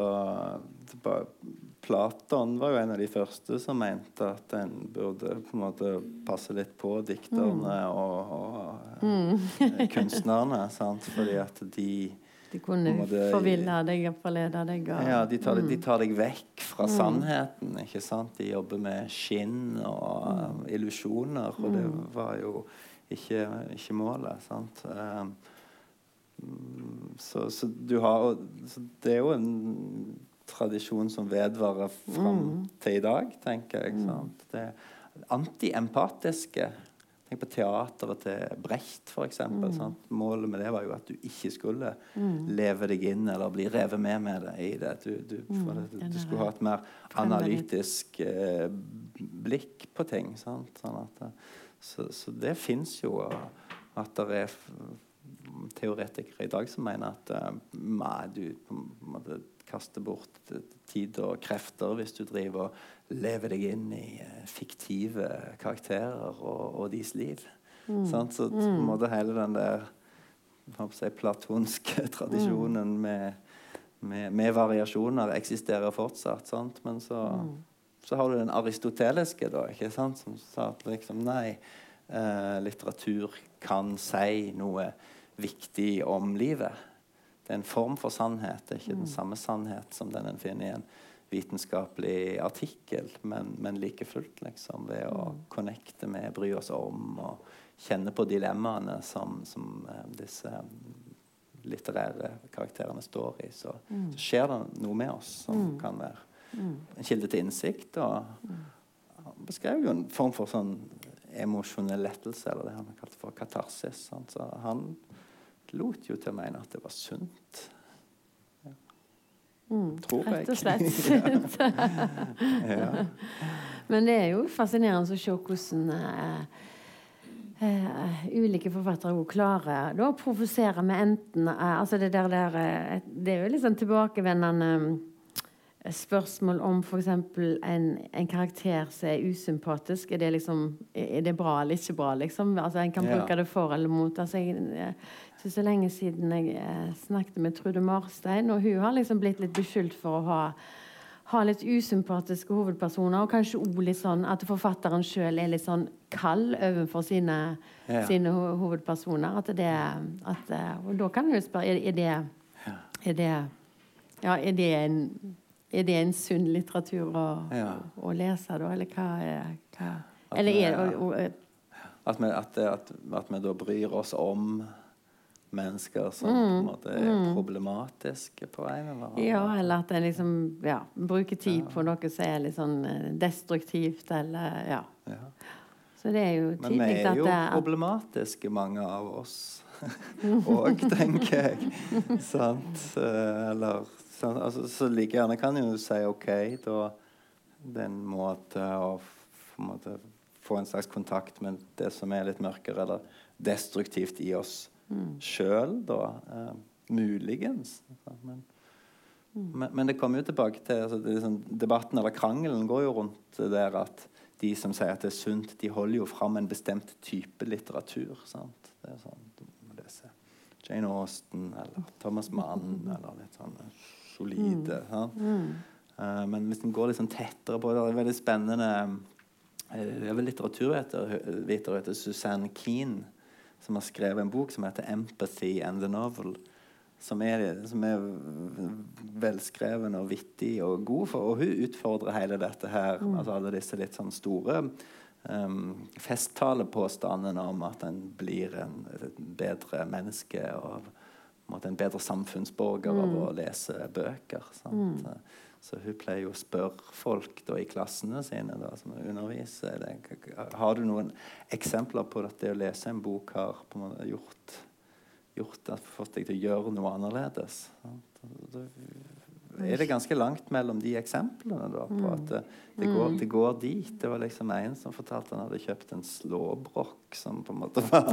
Platon var jo en av de første som mente at en burde på en måte passe litt på dikterne og, og eh, kunstnerne. Sant? Fordi at de De kunne forville deg og forlede deg. Og, Ja, de tar, de tar deg vekk fra sannheten. ikke sant? De jobber med skinn og mm. illusjoner, og det var jo ikke, ikke målet. sant? Um, mm, så, så du har så Det er jo en tradisjon som vedvarer fram til i dag, tenker jeg. sant? Det antiempatiske Tenk på teateret til Brecht, f.eks. Mm. Målet med det var jo at du ikke skulle leve deg inn eller bli revet med med det i det. Du, du, for det, du, du skulle ha et mer analytisk eh, blikk på ting. Sånn at, eh, så, så det fins jo at det er teoretikere i dag som mener at uh, du måte kaster bort tid og krefter hvis du driver og lever deg inn i eh, fiktive karakterer og, og deres liv. Sant? Så på en måte hele den der si, platonske tradisjonen med, med, med variasjoner eksisterer fortsatt. Sant? Men så, så har du den aristoteliske, da, som sa at liksom nei, eh, litteratur kan si noe viktig om livet. Det er en form for sannhet. Det er ikke den samme sannhet som den en finner i en vitenskapelig artikkel, men, men like fullt, liksom, ved å connecte med, bry oss om og kjenne på dilemmaene som, som eh, disse litterære karakterene står i, så, så skjer det noe med oss som kan være en kilde til innsikt. Og han beskrev jo en form for sånn emosjonell lettelse, eller det han kalte for katarsis. Sant? Så han lot jo til å mene at det var sunt. Ja. Tror jeg. Rett og slett. ja. Men det er jo fascinerende å se hvordan eh, eh, ulike forfattere også klarer da, å provosere med enten eh, altså det, der, der, eh, det er jo litt sånn tilbakevendende eh, spørsmål om f.eks. En, en karakter som er usympatisk. Er det, liksom, er det bra eller ikke bra? Liksom? Altså, en kan Ja. bruke det for eller mot. Altså, jeg, eh, ikke så lenge siden jeg eh, snakket med Trude Marstein, og hun har liksom blitt litt beskyldt for å ha ha litt usympatiske hovedpersoner, og kanskje også litt sånn at forfatteren sjøl er litt sånn kald overfor sine, Ja. sine ho hovedpersoner. At det at, eh, Og da kan du spørre er, er det Er det Ja, er det en er det en sunn litteratur å, Ja. å, å lese, da? Eller hva er hva? At Eller vi er og, og, At, vi, at, at, at vi da bryr oss om mennesker som på en måte er problematiske på en eller annen Ja, eller at en liksom ja, bruker tid på noe som er litt sånn eh, destruktivt, eller Ja. Ja. Så det er jo Men vi er jo det problematiske, mange av oss. Og, tenker jeg. Sant? Eh, Eller sant? Altså, Så like gjerne kan jo si OK, da det er en måte å på en måte få en slags kontakt med det som er litt mørkere eller destruktivt i oss Mm. sjøl, da. Eh, muligens. Men, Men, men, men det kommer jo tilbake til altså, det liksom, Debatten eller krangelen går jo rundt der at de som sier at det er sunt, de holder jo fram en bestemt type litteratur. Sant? Det er sånn, du må lese Jane Austen eller Thomas Mann eller litt sånn solide. Sant? Uh, men hvis en går litt sånn tettere på det, det er veldig spennende eh, Det er vel litteraturviter heter Suzanne Keane som har skrevet en bok som heter 'Empathy and the Novel'. Som er, som er velskreven og vittig og god for. Og hun utfordrer hele dette her, altså alle disse litt sånn store um, festtalepåstandene om at en blir en, et bedre menneske og en, en bedre samfunnsborger av å lese bøker. Sant? Så hun pleier jo å spørre folk da, i klassene sine da, som underviser. Har du noen eksempler på at det å lese en bok har måte gjort, gjort at, fått deg til å gjøre noe annerledes? Sant? Da er det ganske langt mellom de eksemplene da, på at det, det, går, det, går, dit. Det var liksom en som fortalte han hadde kjøpt en slåbrok som på en måte var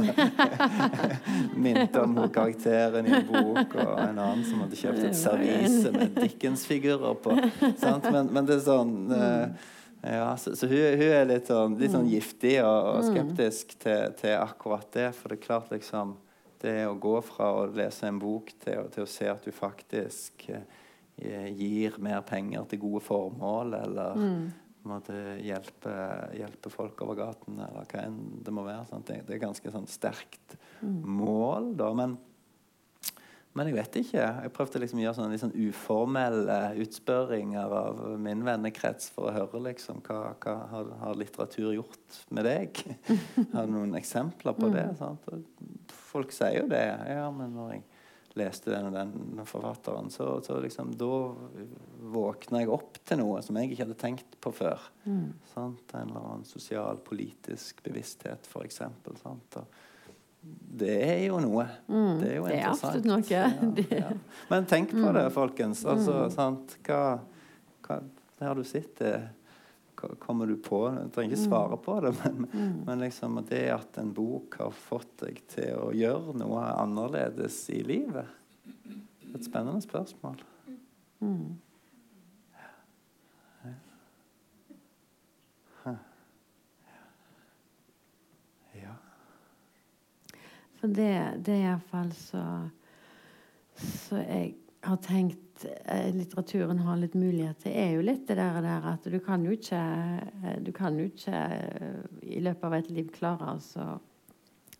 minte om karakteren i en bok, og en annen som hadde kjøpt et servise med Dickens-figurer på. Men, men, det er sånn uh, ja, så, så hun, hun, er litt sånn, litt sånn giftig og, og skeptisk til, til, akkurat det. For det er klart liksom Det å gå fra å lese en bok til, til å se at du faktisk Eh, gir mer penger til gode formål, eller mm. hjelpe, hjelpe, folk over gaten, eller hva enn det må være. Det, det, er ganske sånn sterkt mm. mål, da. Men, men, jeg vet ikke. Jeg prøvde liksom å gjøre sånne liksom uformelle utspørringer av min vennekrets for å høre liksom hva, hva har, har, litteratur gjort med deg. har du noen eksempler på det? Mm. Sant? Folk sier jo det. Ja, men når jeg leste den og den forfatteren, så, så liksom, da våkna jeg opp til noe som jeg ikke hadde tenkt på før. Mm. En eller annen sosial, politisk bevissthet, f.eks. Det er jo noe. Mm. Det er jo det er absolutt noe. Ja, ja. Men tenk på det, mm. folkens. Altså, mm. hva, hva, det har du sett det kommer du på? Du trenger ikke svare på det, men, mm. men liksom det at en bok har fått deg til å gjøre noe annerledes i livet Et spennende spørsmål. Mm. Ja. For det, det er iallfall så Så jeg har tenkt litteraturen har litt mulighet til, er jo litt det der, der at du kan jo ikke eh, Du kan jo ikke eh, i løpet av et liv klare altså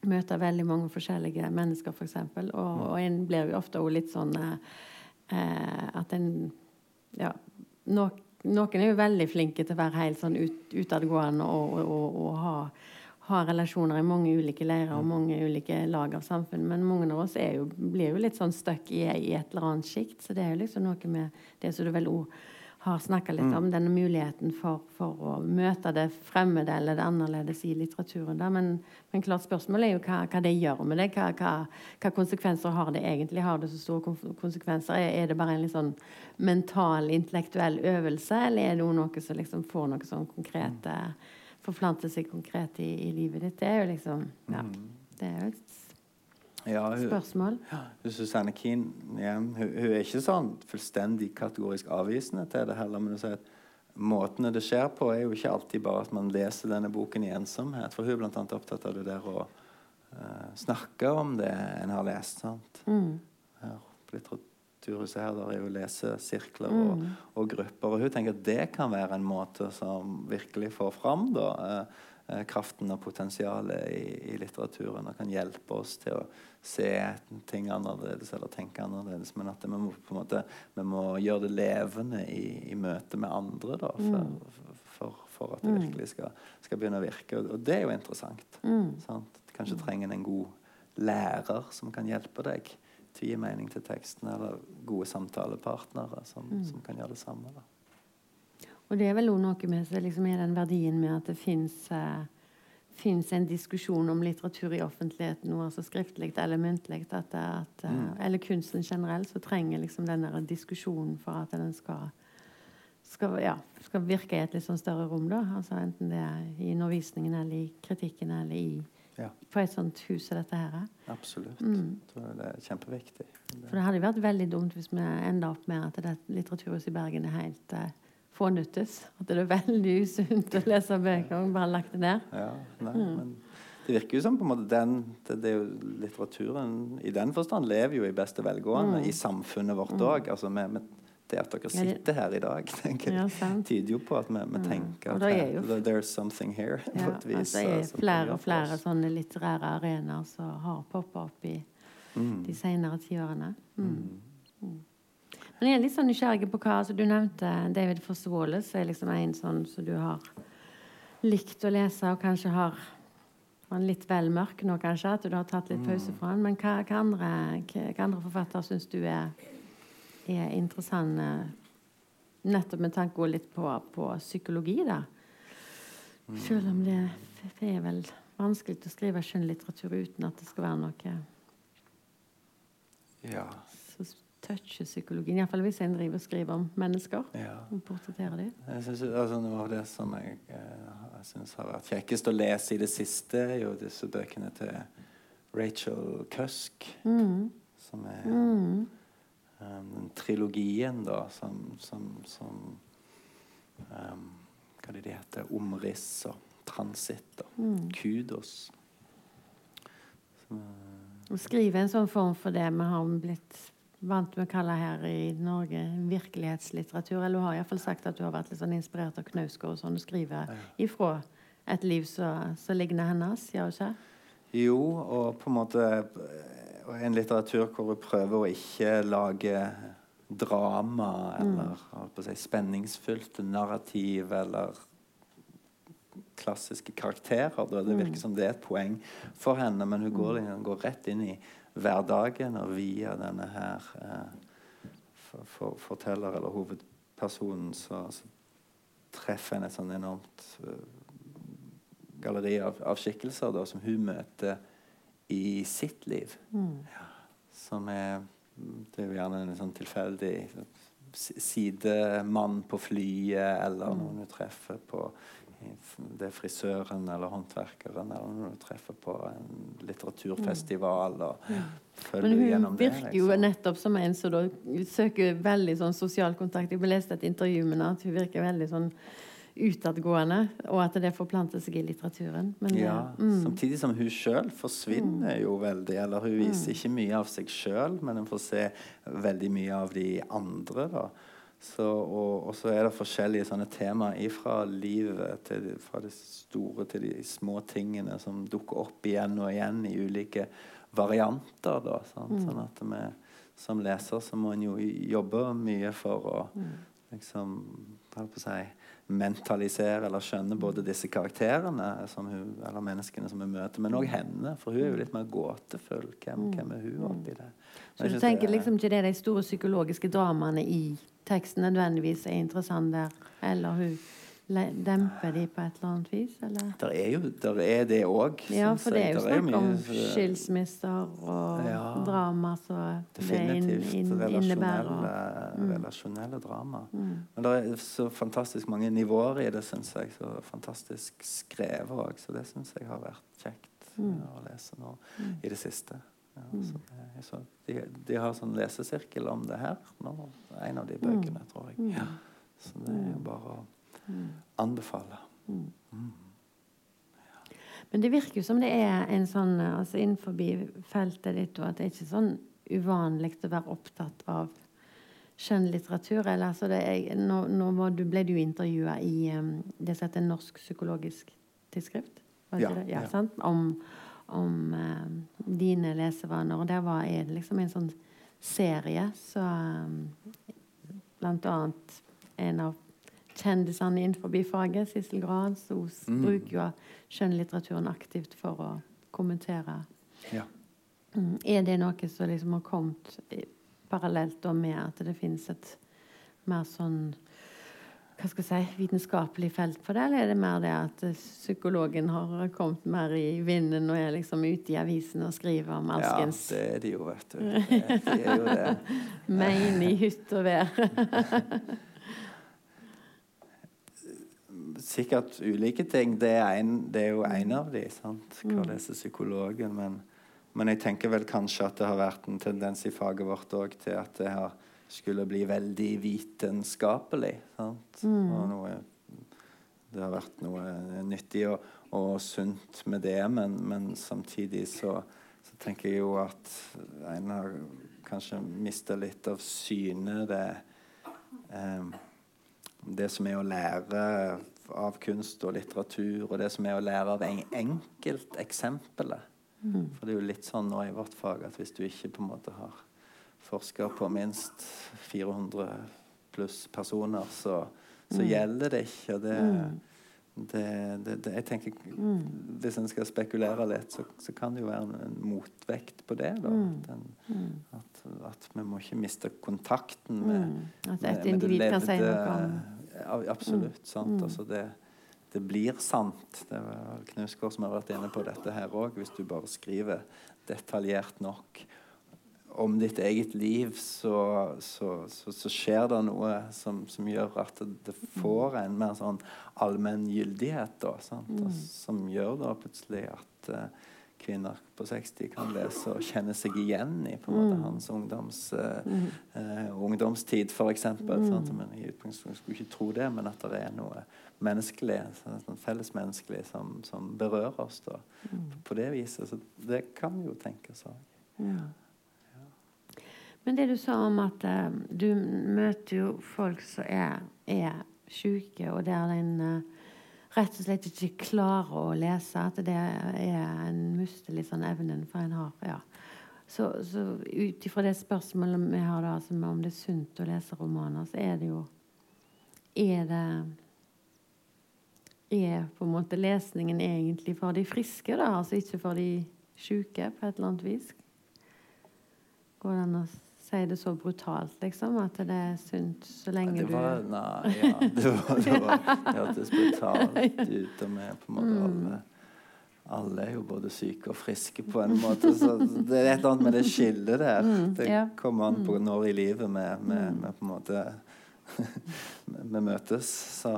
møte veldig mange forskjellige mennesker, f.eks. For eksempel. og, og en blir jo ofte litt sånn eh, at en Ja. No, noen er jo veldig flinke til å være helt sånn ut, utadgående og, og, og, og ha har relasjoner i mange ulike leirer og mange ulike lag av samfunn. Men mange av oss jo, blir jo litt sånn stuck i, i, et eller annet sjikt. Så det er jo liksom noe med det som du vel òg har snakka litt om, mm. denne muligheten for, for, å møte det fremmede eller det annerledes i litteraturen. Men, men, klart spørsmålet er jo hva, hva det gjør med det. Hva, hva, hva, konsekvenser har det egentlig? Har det så store konsekvenser? Er, er det bare en litt sånn mental, intellektuell øvelse, eller er det noe som liksom får noe sånn konkrete mm forplante seg konkret i, i, livet ditt. Det er jo liksom Ja. Mm. Det er jo et ja, hun, spørsmål. Ja, Susanne Keen ja, hun, hun, er ikke sånn fullstendig kategorisk avvisende til det heller. Men hun sier at måtene det skjer på, er jo ikke alltid bare at man leser denne boken i ensomhet. For hun er bl.a. opptatt av det der å uh, snakke om det en har lest. sant? Mm. Her, Kulturhuset her der er jo lesesirkler og, mm. og, grupper. Og hun tenker at det kan være en måte som virkelig får fram da, eh, eh, kraften og potensialet i, i, litteraturen og kan hjelpe oss til å se ting annerledes eller tenke annerledes. Men at vi må, på en måte, vi må gjøre det levende i, i møte med andre da, for, mm. for, for, at det mm. virkelig skal, skal, begynne å virke. Og, og det er jo interessant. Mm. Kanskje trenger en en god lærer som kan hjelpe deg til å gi mening til teksten, eller gode samtalepartnere som, mm. som kan gjøre det samme. Da. Og det er vel noe med liksom den verdien med at det fins eh, en diskusjon om litteratur i offentligheten, noe altså skriftlig eller muntlig, at, at, eh, mm. eller kunsten generelt, så trenger liksom denne diskusjonen for at den skal, skal, ja, skal virke i et litt sånn større rom. da, altså Enten det er i undervisningen eller i kritikken eller i ja. på et sånt hus som dette her. Absolutt. Mm. det er kjempeviktig. For det hadde vært veldig dumt hvis vi enda opp med at det Litteraturhuset i Bergen er helt uh, fånyttes. At det er veldig usunt å lese bøker og bare lagt det ned. Ja, nei, mm. men det virker jo som på en måte den, det, det Litteraturen i den forstand lever jo i beste velgående mm. i samfunnet vårt òg. Mm. Altså med det at dere sitter her i dag, tenker jeg, ja, tyder jo på at vi, vi tenker at her, there's something here. Ja, vis, det er flere og flere sånne litterære arenaer som har poppa opp i mm. de senere tiårene. Mm. Mm. Men jeg er litt sånn nysgjerrig på hva altså, Du nevnte David Foss Wallace, er liksom en sånn som du har likt å lese, og kanskje har han litt vel mørk nå, kanskje, at du har tatt litt pause fra han. Men hva, hva, andre, hva, hva andre forfattere syns du er, er interessante, nettopp med tanke litt på, på psykologi, da? Selv om det, det er vel vanskelig å skrive skjønnlitteratur uten at det skal være noe Ja. som toucher psykologien. Iallfall hvis en driver og skriver om mennesker. ja. Og portretterer dem. Synes, altså, Noe av det som jeg, eh, jeg synes har vært kjekkest å lese i det siste, er jo disse bøkene til Rachel Cusk, Mm. som er Mm. Um, den trilogien da, som, som, som um, Hva er det de heter? Omriss og transitt og Mm. kudos. Som, Å skrive en sånn form for det vi har blitt vant med å kalle her i Norge virkelighetslitteratur. Eller du har iallfall sagt at du har vært litt sånn inspirert av Knausgård og sånn, og skriver ifra et liv som ligner hennes, gjør ikke? Jo, og på en måte en litteratur hvor hun prøver å ikke lage drama eller mm. si, spenningsfylte narrativ eller klassiske karakterer. Da. Det virker som det er et poeng for henne, men hun går, hun går rett inn i hverdagen og via denne her eh, for, for, forteller eller hovedpersonen så, så treffer en et sånn enormt uh, galleri av, av skikkelser da, som hun møter i sitt liv. Som er Det er jo gjerne en sånn tilfeldig sidemann på flyet, eller noen du treffer på det er frisøren eller håndverkeren, eller noen du treffer på en litteraturfestival. og følger Men hun virker jo liksom. nettopp som en som søker veldig sånn sosial kontakt. Jeg leste et intervju med henne at hun virker veldig sånn utadgående, og at det forplanter seg i litteraturen. Men Ja, mm. Samtidig som hun sjøl forsvinner jo veldig. Eller hun viser ikke mye av seg sjøl, men hun får se veldig mye av de andre. da. Så, og, og så er det forskjellige sånne temaer fra livet, til, fra det store til de små tingene som dukker opp igjen og igjen i ulike varianter. da, mm. Sånn at vi som leser så må en jo jobbe mye for å liksom hva holdt på å si, mentalisere eller skjønne både disse karakterene som hun, eller menneskene som hun møter, men òg henne. For hun er jo litt mer gåtefull. Hvem, hvem er hun oppi det? Så du tenker det liksom ikke det de store psykologiske dramaene i teksten nødvendigvis er interessant der? Eller hun demper de på et eller annet vis? Eller? Der er jo der er det òg. Ja, for det er jo snakk om skilsmisser og Ja. drama som det inn, Definitivt inn, innebærer. Mm. relasjonelle drama. Men det er så fantastisk mange nivåer i det, syns jeg. Så fantastisk skrevet òg. Så det syns jeg har vært kjekt Mm. eh, å lese nå i det siste. Ja, så det så, de, de har sånn lesesirkel om det her nå. En av de bøkene, tror jeg. Ja. Så det er jo bare å anbefale. Men det virker jo som det er en sånn altså Innenfor feltet ditt og at det er ikke sånn uvanlig å være opptatt av skjønnlitteratur. Eller, altså er, nå, nå du, ble du intervjua i um, det som heter Norsk psykologisk tidsskrift. Ja? Ja, ja. sant? Om, om uh, dine lesevaner. Og der var, det liksom en sånn serie så um, Blant annet en av kjendisene innenfor faget, Sissel Gran Sos Mm. bruker jo skjønnlitteraturen aktivt for å kommentere. Ja. Mm. Er det noe som liksom har kommet parallelt med at det finnes et mer sånn hva skal jeg si, vitenskapelig felt på det, eller er det mer det at psykologen har kommet mer i vinden og er liksom ute i avisene og skriver om ja, det er de jo, vet du. Det, de er jo det. mein i hytt og vær? Sikkert ulike ting. Det er, en, det er jo en av de, sant? Hva leser psykologen? Men, men jeg tenker vel kanskje at det har vært en tendens i faget vårt òg til at det har skulle bli veldig vitenskapelig. Sant? Og noe, det har vært noe nyttig og, og sunt med det, men, men samtidig så, så tenker jeg jo at en har kanskje mista litt av syne det eh, det som er å lære av kunst og litteratur, og det som er å lære av en enkelteksempelet. For det er jo litt sånn nå i vårt fag at hvis du ikke på en måte har forska på minst 400 pluss personer, så, så gjelder det ikke. Og det, det, det, det, jeg tenker mm. Hvis en skal spekulere litt, så, så, kan det jo være en, motvekt på det. Mm. Den, mm. at, at, vi må ikke miste kontakten med, mm. At et individ kan si noe om Absolutt. sant? Altså det, det blir sant. Det var Knausgård som har vært inne på dette her òg. Hvis du bare skriver detaljert nok om ditt eget liv, så, så, så, så skjer det noe som, som, gjør at det får en mer sånn allmenn gyldighet. Da, mm. Som gjør da plutselig at uh, kvinner på 60 kan lese og kjenne seg igjen i på en måte mm. hans ungdoms, uh, uh, ungdomstid, f.eks. Mm. I utgangspunktet skulle ikke tro det, men at det er noe menneskelig, sånn fellesmenneskelig som, som, berører oss da, mm. på det viset. Så det kan vi jo tenke oss òg. Ja. Men det du sa om at uh, du møter jo folk som er, er syke, og der en rett og slett ikke klarer å lese. At det er en mister litt sånn evnen for en har. ja. Så, så ut ifra det spørsmålet vi har da, som om det er sunt å lese romaner, så er det jo Er det Er på en måte lesningen egentlig for de friske, da? Altså ikke for de syke, på et eller annet vis? Går det an å si det så brutalt, liksom? At det er sunt så lenge var, du Nei, ja. Det, var, det, var, det hørtes brutalt ut. Og vi på en måte mm. alle, alle er jo både syke og friske på en måte. Så det er et eller annet med det skillet der. Mm, det kommer an på mm. når i livet vi, på en måte vi møtes. Så.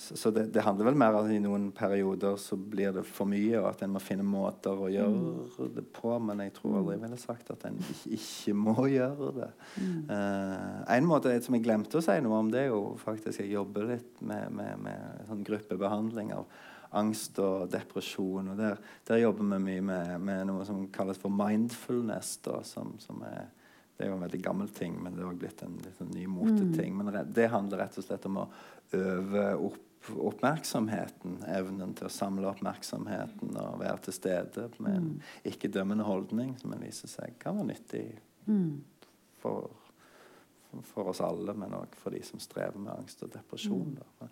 Så, så det, det, handler vel mer om at i noen perioder så blir det for mye, og at en må finne måter å gjøre det på. Men jeg tror aldri jeg ville sagt at en ikke, ikke må gjøre det. Mm. Uh, en måte som jeg glemte å si noe om, det er jo faktisk jeg jobber litt med, med, med sånn gruppebehandling av angst og depresjon. og Der, der jobber vi mye med, med, noe som kalles for mindfulness. Da, som, som er det er jo en veldig gammel ting, men det er også blitt en, en ny moteting. Mm. Men det handler rett og slett om å øve opp oppmerksomheten, evnen til å samle oppmerksomheten og være til stede med en mm. ikke-dømmende holdning, som en viser seg kan være nyttig mm. for, for, oss alle, men òg for de som strever med angst og depresjon. Da.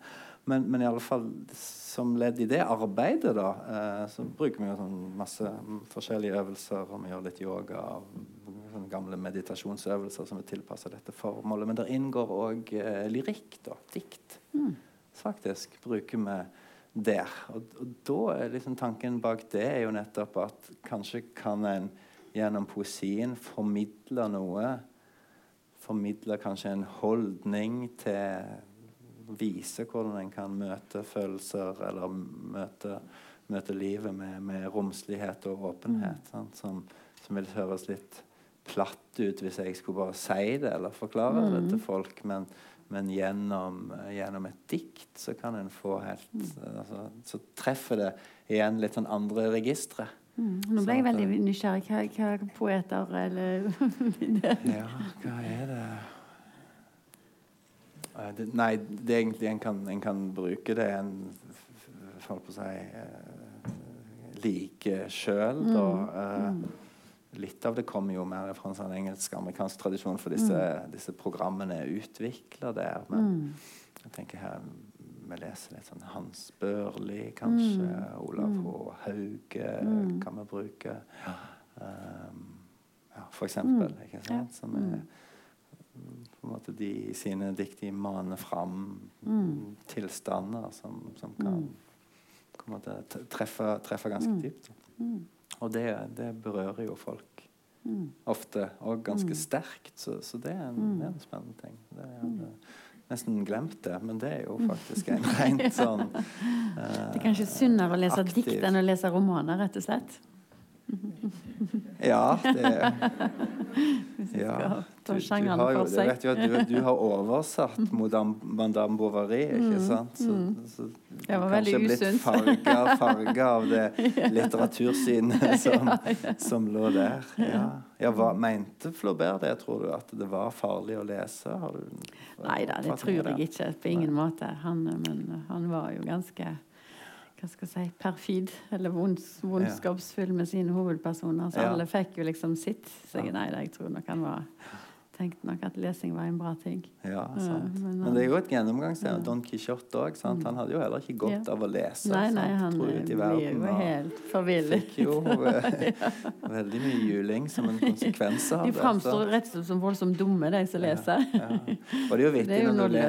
Men, men, i alle fall som ledd i det arbeidet da, eh, så bruker vi jo sånn masse forskjellige øvelser, og vi gjør litt yoga. Sånne gamle meditasjonsøvelser som er tilpassa dette formålet. Men der inngår òg eh, lyrikk, da, dikt. Mm faktisk bruker vi der. Og, og da er liksom tanken bak det er jo nettopp at kanskje kan en gjennom poesien formidle noe. Formidle kanskje en holdning til Vise hvordan en kan møte følelser eller møte, møte livet med, med, romslighet og åpenhet. Mm. Som, som, vil høres litt platt ut hvis jeg skulle bare si det eller forklare mm. det til folk. Men, men gjennom, gjennom, et dikt så kan en få helt mm. altså, Så treffer det igjen litt sånn andre registre. Mm. Nå ble jeg veldig nysgjerrig. Hva, hva poeter eller Ja, hva er det Nei, det er egentlig en kan, en kan bruke det en holdt på å si like sjøl, da. Uh, Litt av det kommer jo mer fra en sånn engelsk-amerikansk tradisjon, for disse, mm. disse programmene er utvikla der. Men mm. jeg tenker her vi leser litt sånn Hans Børli, kanskje. Mm. Olav H. Mm. Hauge mm. kan vi bruke. Ja. Um, ja, for eksempel. Mm. Ikke sant? Som er på en måte de i sine dikt de maner fram tilstander som, som kan på en måte treffe, treffe ganske dypt. Og det, det berører jo folk mm. ofte, og ganske mm. sterkt. Så, så det, er en, er en, spennende ting. Det er, mm. nesten glemt det, men det er jo faktisk en rent sånn uh, Det er kanskje sunnere å lese aktiv. dikt enn å lese romaner, rett og slett? Ja, det ja. Du, du, har jo, det vet jo at du, du har oversatt Madame Bovary, ikke mm, sant? Så, mm. så det var veldig usunt. Kanskje blitt farga, farga av det litteratursynet som, som lå der. Ja. ja hva mente Flaubert det? Tror du at det var farlig å lese? Nei da, det tror jeg ikke. På ingen måte. Han, men han var jo ganske hva skal jeg si, perfid eller vondskapsfull med sine hovedpersoner. Så alle fikk jo liksom sitt. Så jeg, nei, jeg tror nok han var tenkte nok at lesing var en bra ting. Ja, Ja, sant. men Men, det er jo et gjennomgangstema. Ja. Don Quijote òg. Han hadde jo heller ikke godt Ja. av å lese. Nei, sant? nei, han Dro eh, verden jo helt forvillet. Fikk jo eh, veldig mye juling som en konsekvens av det. De framstår rett og slett som voldsomt dumme, de som leser. Ja. Og det er jo vittig når, du le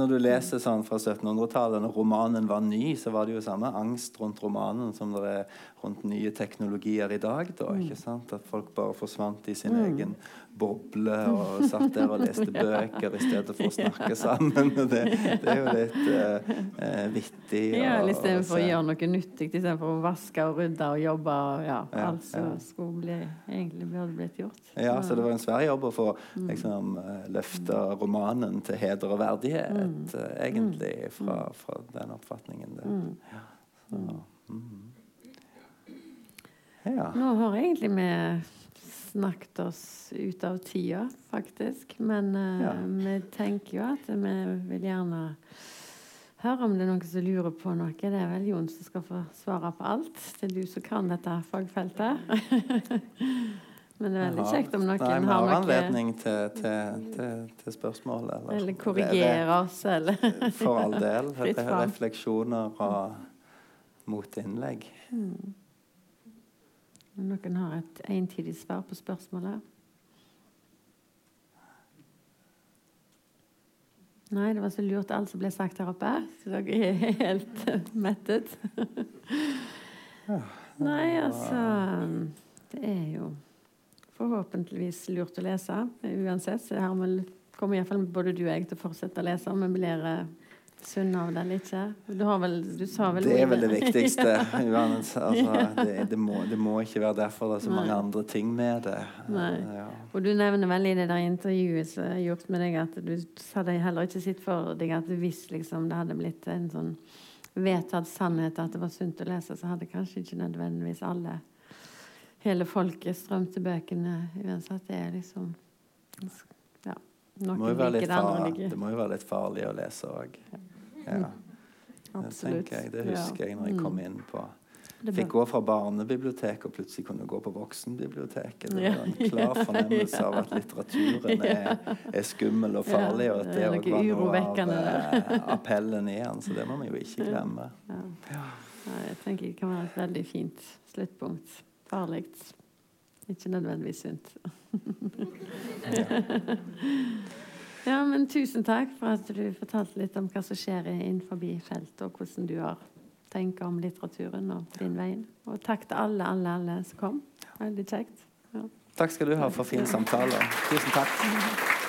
når du leser sånn fra 1700-tallet, når romanen var ny, så var det jo samme angst rundt romanen som det er rundt nye teknologier i dag. Da, Mm. ikke sant? At folk bare forsvant i sin egen boble og satt der og leste bøker i stedet for å snakke sammen. Det, det er jo litt uh, vittig. Ja, å- Istedenfor å gjøre noe nyttig, istedenfor å vaske og rydde og jobbe. Og, ja, Ja, alt som ja. skulle bli, egentlig burde blitt gjort. Ja, så det var en svær jobb å få Mm. liksom, eh, løfte romanen til heder og verdighet, Mm. egentlig, fra, fra den oppfatningen. Der. Mm. Ja. Så, mm. ja. Nå har egentlig vi snakket oss ut av tida, faktisk. Men uh, Ja. vi tenker jo at vi vil gjerne høre om det er noen som lurer på noe. Det er vel Jon som skal få svare på alt. Det er du som kan dette fagfeltet. Men det er veldig kjekt om noen Nei, vi har noe anledning til, til, til, til spørsmål. Eller, Eller korrigere oss, eller For all del. Refleksjoner og motinnlegg. Om noen har et entydig svar på spørsmålet? Nei, det var så lurt alt som ble sagt her oppe. Så dere er helt mettet. Nei, altså Det er jo forhåpentligvis lurt å lese uansett. Så må- kommer iallfall både du og jeg til å fortsette å lese. Om vi blir sunne av deg litt. Du, har vel, du sa vel Det er vel det viktigste. ja. Altså, det, det, må, det må ikke være derfor det er så mange Nei. andre ting med det. Ja. Og du nevner vel i det der intervjuet som er gjort med deg, at du hadde heller ikke sett for deg at hvis liksom, det hadde blitt en sånn vedtatt sannhet at det var sunt å lese, så hadde kanskje ikke nødvendigvis alle hele folket strømt til bøkene uansett. Det er liksom Ja. Det må jo være litt farlig å lese òg. Ja. Det, tenker jeg, det husker jeg når jeg kom inn på Fikk gå fra barnebiblioteket og plutselig kunne gå på voksenbiblioteket. Det var en klar fornemmelse av at litteraturen er, er skummel og farlig, og at det òg var noe av eh, appellen i den. Så det må vi jo ikke glemme. Ja. Ja, jeg tenker det kan være et veldig fint sluttpunkt. Farlig. Ikke nødvendigvis sunt. ja, men tusen takk for at du fortalte litt om hva som skjer innenfor feltet, og hvordan du har tenkt om litteraturen og din vei. Og takk til alle, alle, alle som kom. Veldig kjekt. Ja. Takk skal du ha for fin samtale. Tusen takk.